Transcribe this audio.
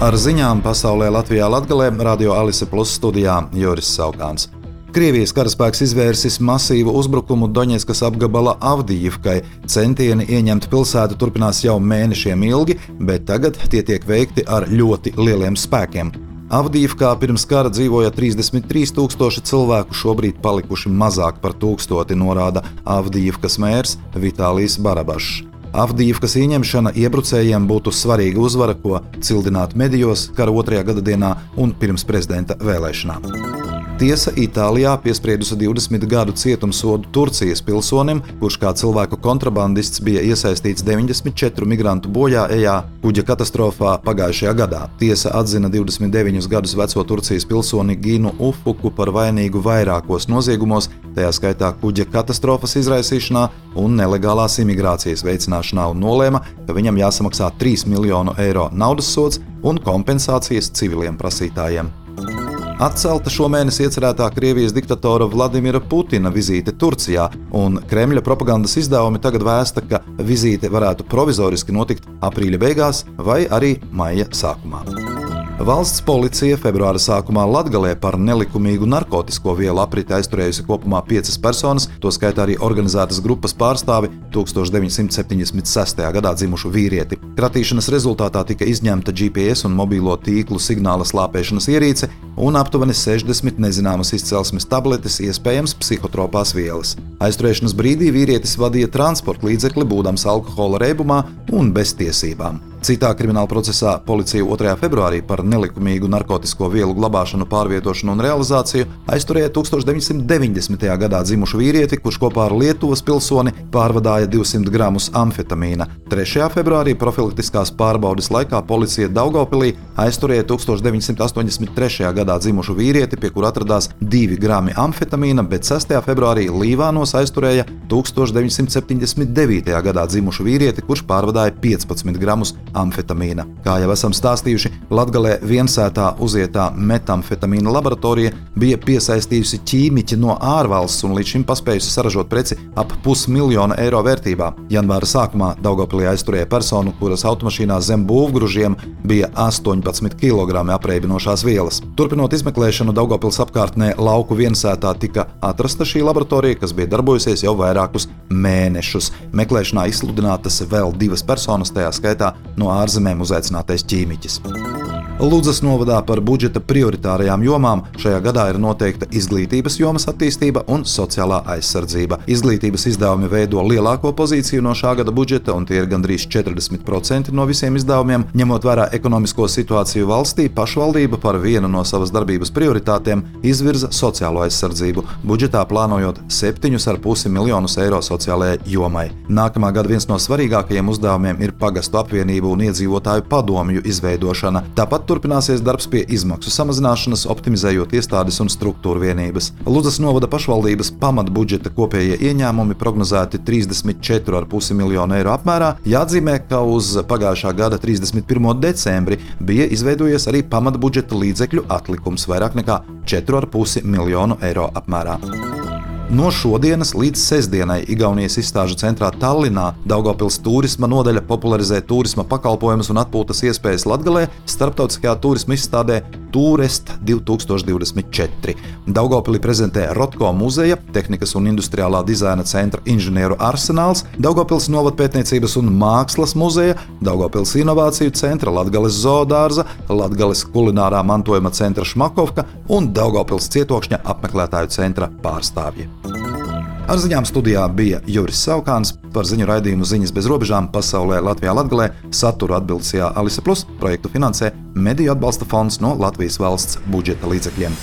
Ar ziņām pasaulē Latvijā Latgalē Radio Alise Plus studijā Joris Saukāns. Krievijas karaspēks izvērsis masīvu uzbrukumu Doņetskas apgabala Avdijivkai. Centieni ieņemt pilsētu turpinās jau mēnešiem ilgi, bet tagad tie tiek veikti ar ļoti lieliem spēkiem. Avdijivkā pirms kara dzīvoja 33,000 cilvēku, šobrīd palikuši mazāk par tūkstoti, norāda Avdijivkas mērs Vitālijs Barabašs. Avdīvkas ieņemšana iebrucējiem būtu svarīga uzvara, ko cildināt medijos kara otrajā gada dienā un pirms prezidenta vēlēšanām. Tiesa Itālijā piespriedusi 20 gadu cietumsodu Turcijas pilsonim, kurš kā cilvēku kontrabandists bija iesaistīts 94 migrantu bojā-ejā kuģa katastrofā pagājušajā gadā. Tiesa atzina 29 gadus veco Turcijas pilsoni Ginu Ufuku par vainīgu vairākos noziegumos, tajā skaitā kuģa katastrofas izraisīšanā un nelegālās imigrācijas veicināšanā, un nolēma, ka viņam jāsamaksā 3 miljonu eiro naudas sods un kompensācijas civiliem prasītājiem. Atcelta šomēnes iecerētā Krievijas diktatora Vladimira Putina vizīte Turcijā, un Kremļa propagandas izdevumi tagad vēsta, ka vizīte varētu provizoriski notikt aprīļa beigās vai arī maija sākumā. Valsts policija februāra sākumā Latvijā par nelikumīgu narkotiku vielu apriti aizturējusi kopumā piecas personas, tostarp arī organizētas grupas pārstāvi 1976. gadā dzimušu vīrieti. Kratīšanas rezultātā tika izņemta GPS un mobilo tīklu signāla slāpēšanas ierīce un aptuveni 60 nezināmas izcelsmes tabletes, iespējams, psihotropās vielas. Aizturēšanas brīdī vīrietis vadīja transporta līdzekli, būdams alkohola reibumā un bez tiesībām. Citā krimināla procesā policija 2. februārī par nelikumīgu narkotiku vielu glabāšanu, pārvietošanu un realizāciju aizturēja 1990. gadā dzimušu vīrieti, kurš kopā ar Lietuvas pilsoni pārvadāja 200 gramus amfetamīna. 3. februārī profilaktiskās pārbaudes laikā policija Daugopilī aizturēja 1983. gadā dzimušu vīrieti, pie kura atradās 2 grami amfetamīna, bet 6. februārī Līvānos aizturēja 1979. gadā dzimušu vīrieti, kurš pārvadāja 15 gramus amfetamīna. Kā jau esam stāstījuši, Latvijā viensētā uzietā metamfetamīna laboratorija bija piesaistījusi ķīmiķi no ārvalsts un līdz šim paspējusi saražot preci ap pusmiljonu eiro vērtībā. Janvāra sākumā Daugopilī aizturēja personu, kuras automašīnā zem būvgružiem bija 18 kg apreibinošās vielas. Turpinot izmeklēšanu Daugopils apkārtnē lauku viensētā tika atrasta šī laboratorija, kas bija darbojusies jau vairākus mēnešus. Meklēšanā izsludinātas vēl divas personas, tajā skaitā no ārzemēm uzaicinātais ķīmiķis. Lūdzas novadā par budžeta prioritārajām jomām šajā gadā ir noteikta izglītības jomas attīstība un sociālā aizsardzība. Izglītības izdevumi veido lielāko pozīciju no šā gada budžeta, un tie ir gandrīz 40% no visiem izdevumiem. Ņemot vērā ekonomisko situāciju valstī, pašvaldība par vienu no savas darbības prioritātēm izvirza sociālo aizsardzību, budžetā plānojot 7,5 miljonus eiro sociālajai jomai. Nākamā gada viens no svarīgākajiem uzdevumiem ir pagastu apvienību un iedzīvotāju padomju izveidošana. Tāpat turpināsies darbs pie izmaksu samazināšanas, optimizējot iestādes un struktūra vienības. Ludzas novada pašvaldības pamatbudžeta kopējie ieņēmumi prognozēti 34,5 miljonu eiro apmērā. Jāatzīmē, ka uz pagājušā gada 31. decembri bija izveidojies arī pamatbudžeta līdzekļu atlikums vairāk nekā 4,5 miljonu eiro apmērā. No šodienas līdz sestdienai Igaunijas izstāžu centrā Tallinā Daugopils turisma nodaļa popularizē turisma pakalpojumus un atpūtas iespējas Latgalē starptautiskajā turisma izstādē Tourist 2024. Daugopilī prezentē Rotko muzeja, tehnikas un industriālā dizaina centra inženieru arsenāls, Daugopils novadpētniecības un mākslas muzeja, Daugopils inovāciju centra, Latgales zoodārza, Latgales kulinārā mantojuma centra Šmakovka un Daugopils cietokšņa apmeklētāju centra pārstāvji. Ar ziņām studijā bija Juris Saukāns par ziņu raidījumu Ziņas bez robežām pasaulē Latvijā Latgalē. Saturu atbildīsijā Alise Plus projektu finansē Mediju atbalsta fonds no Latvijas valsts budžeta līdzekļiem.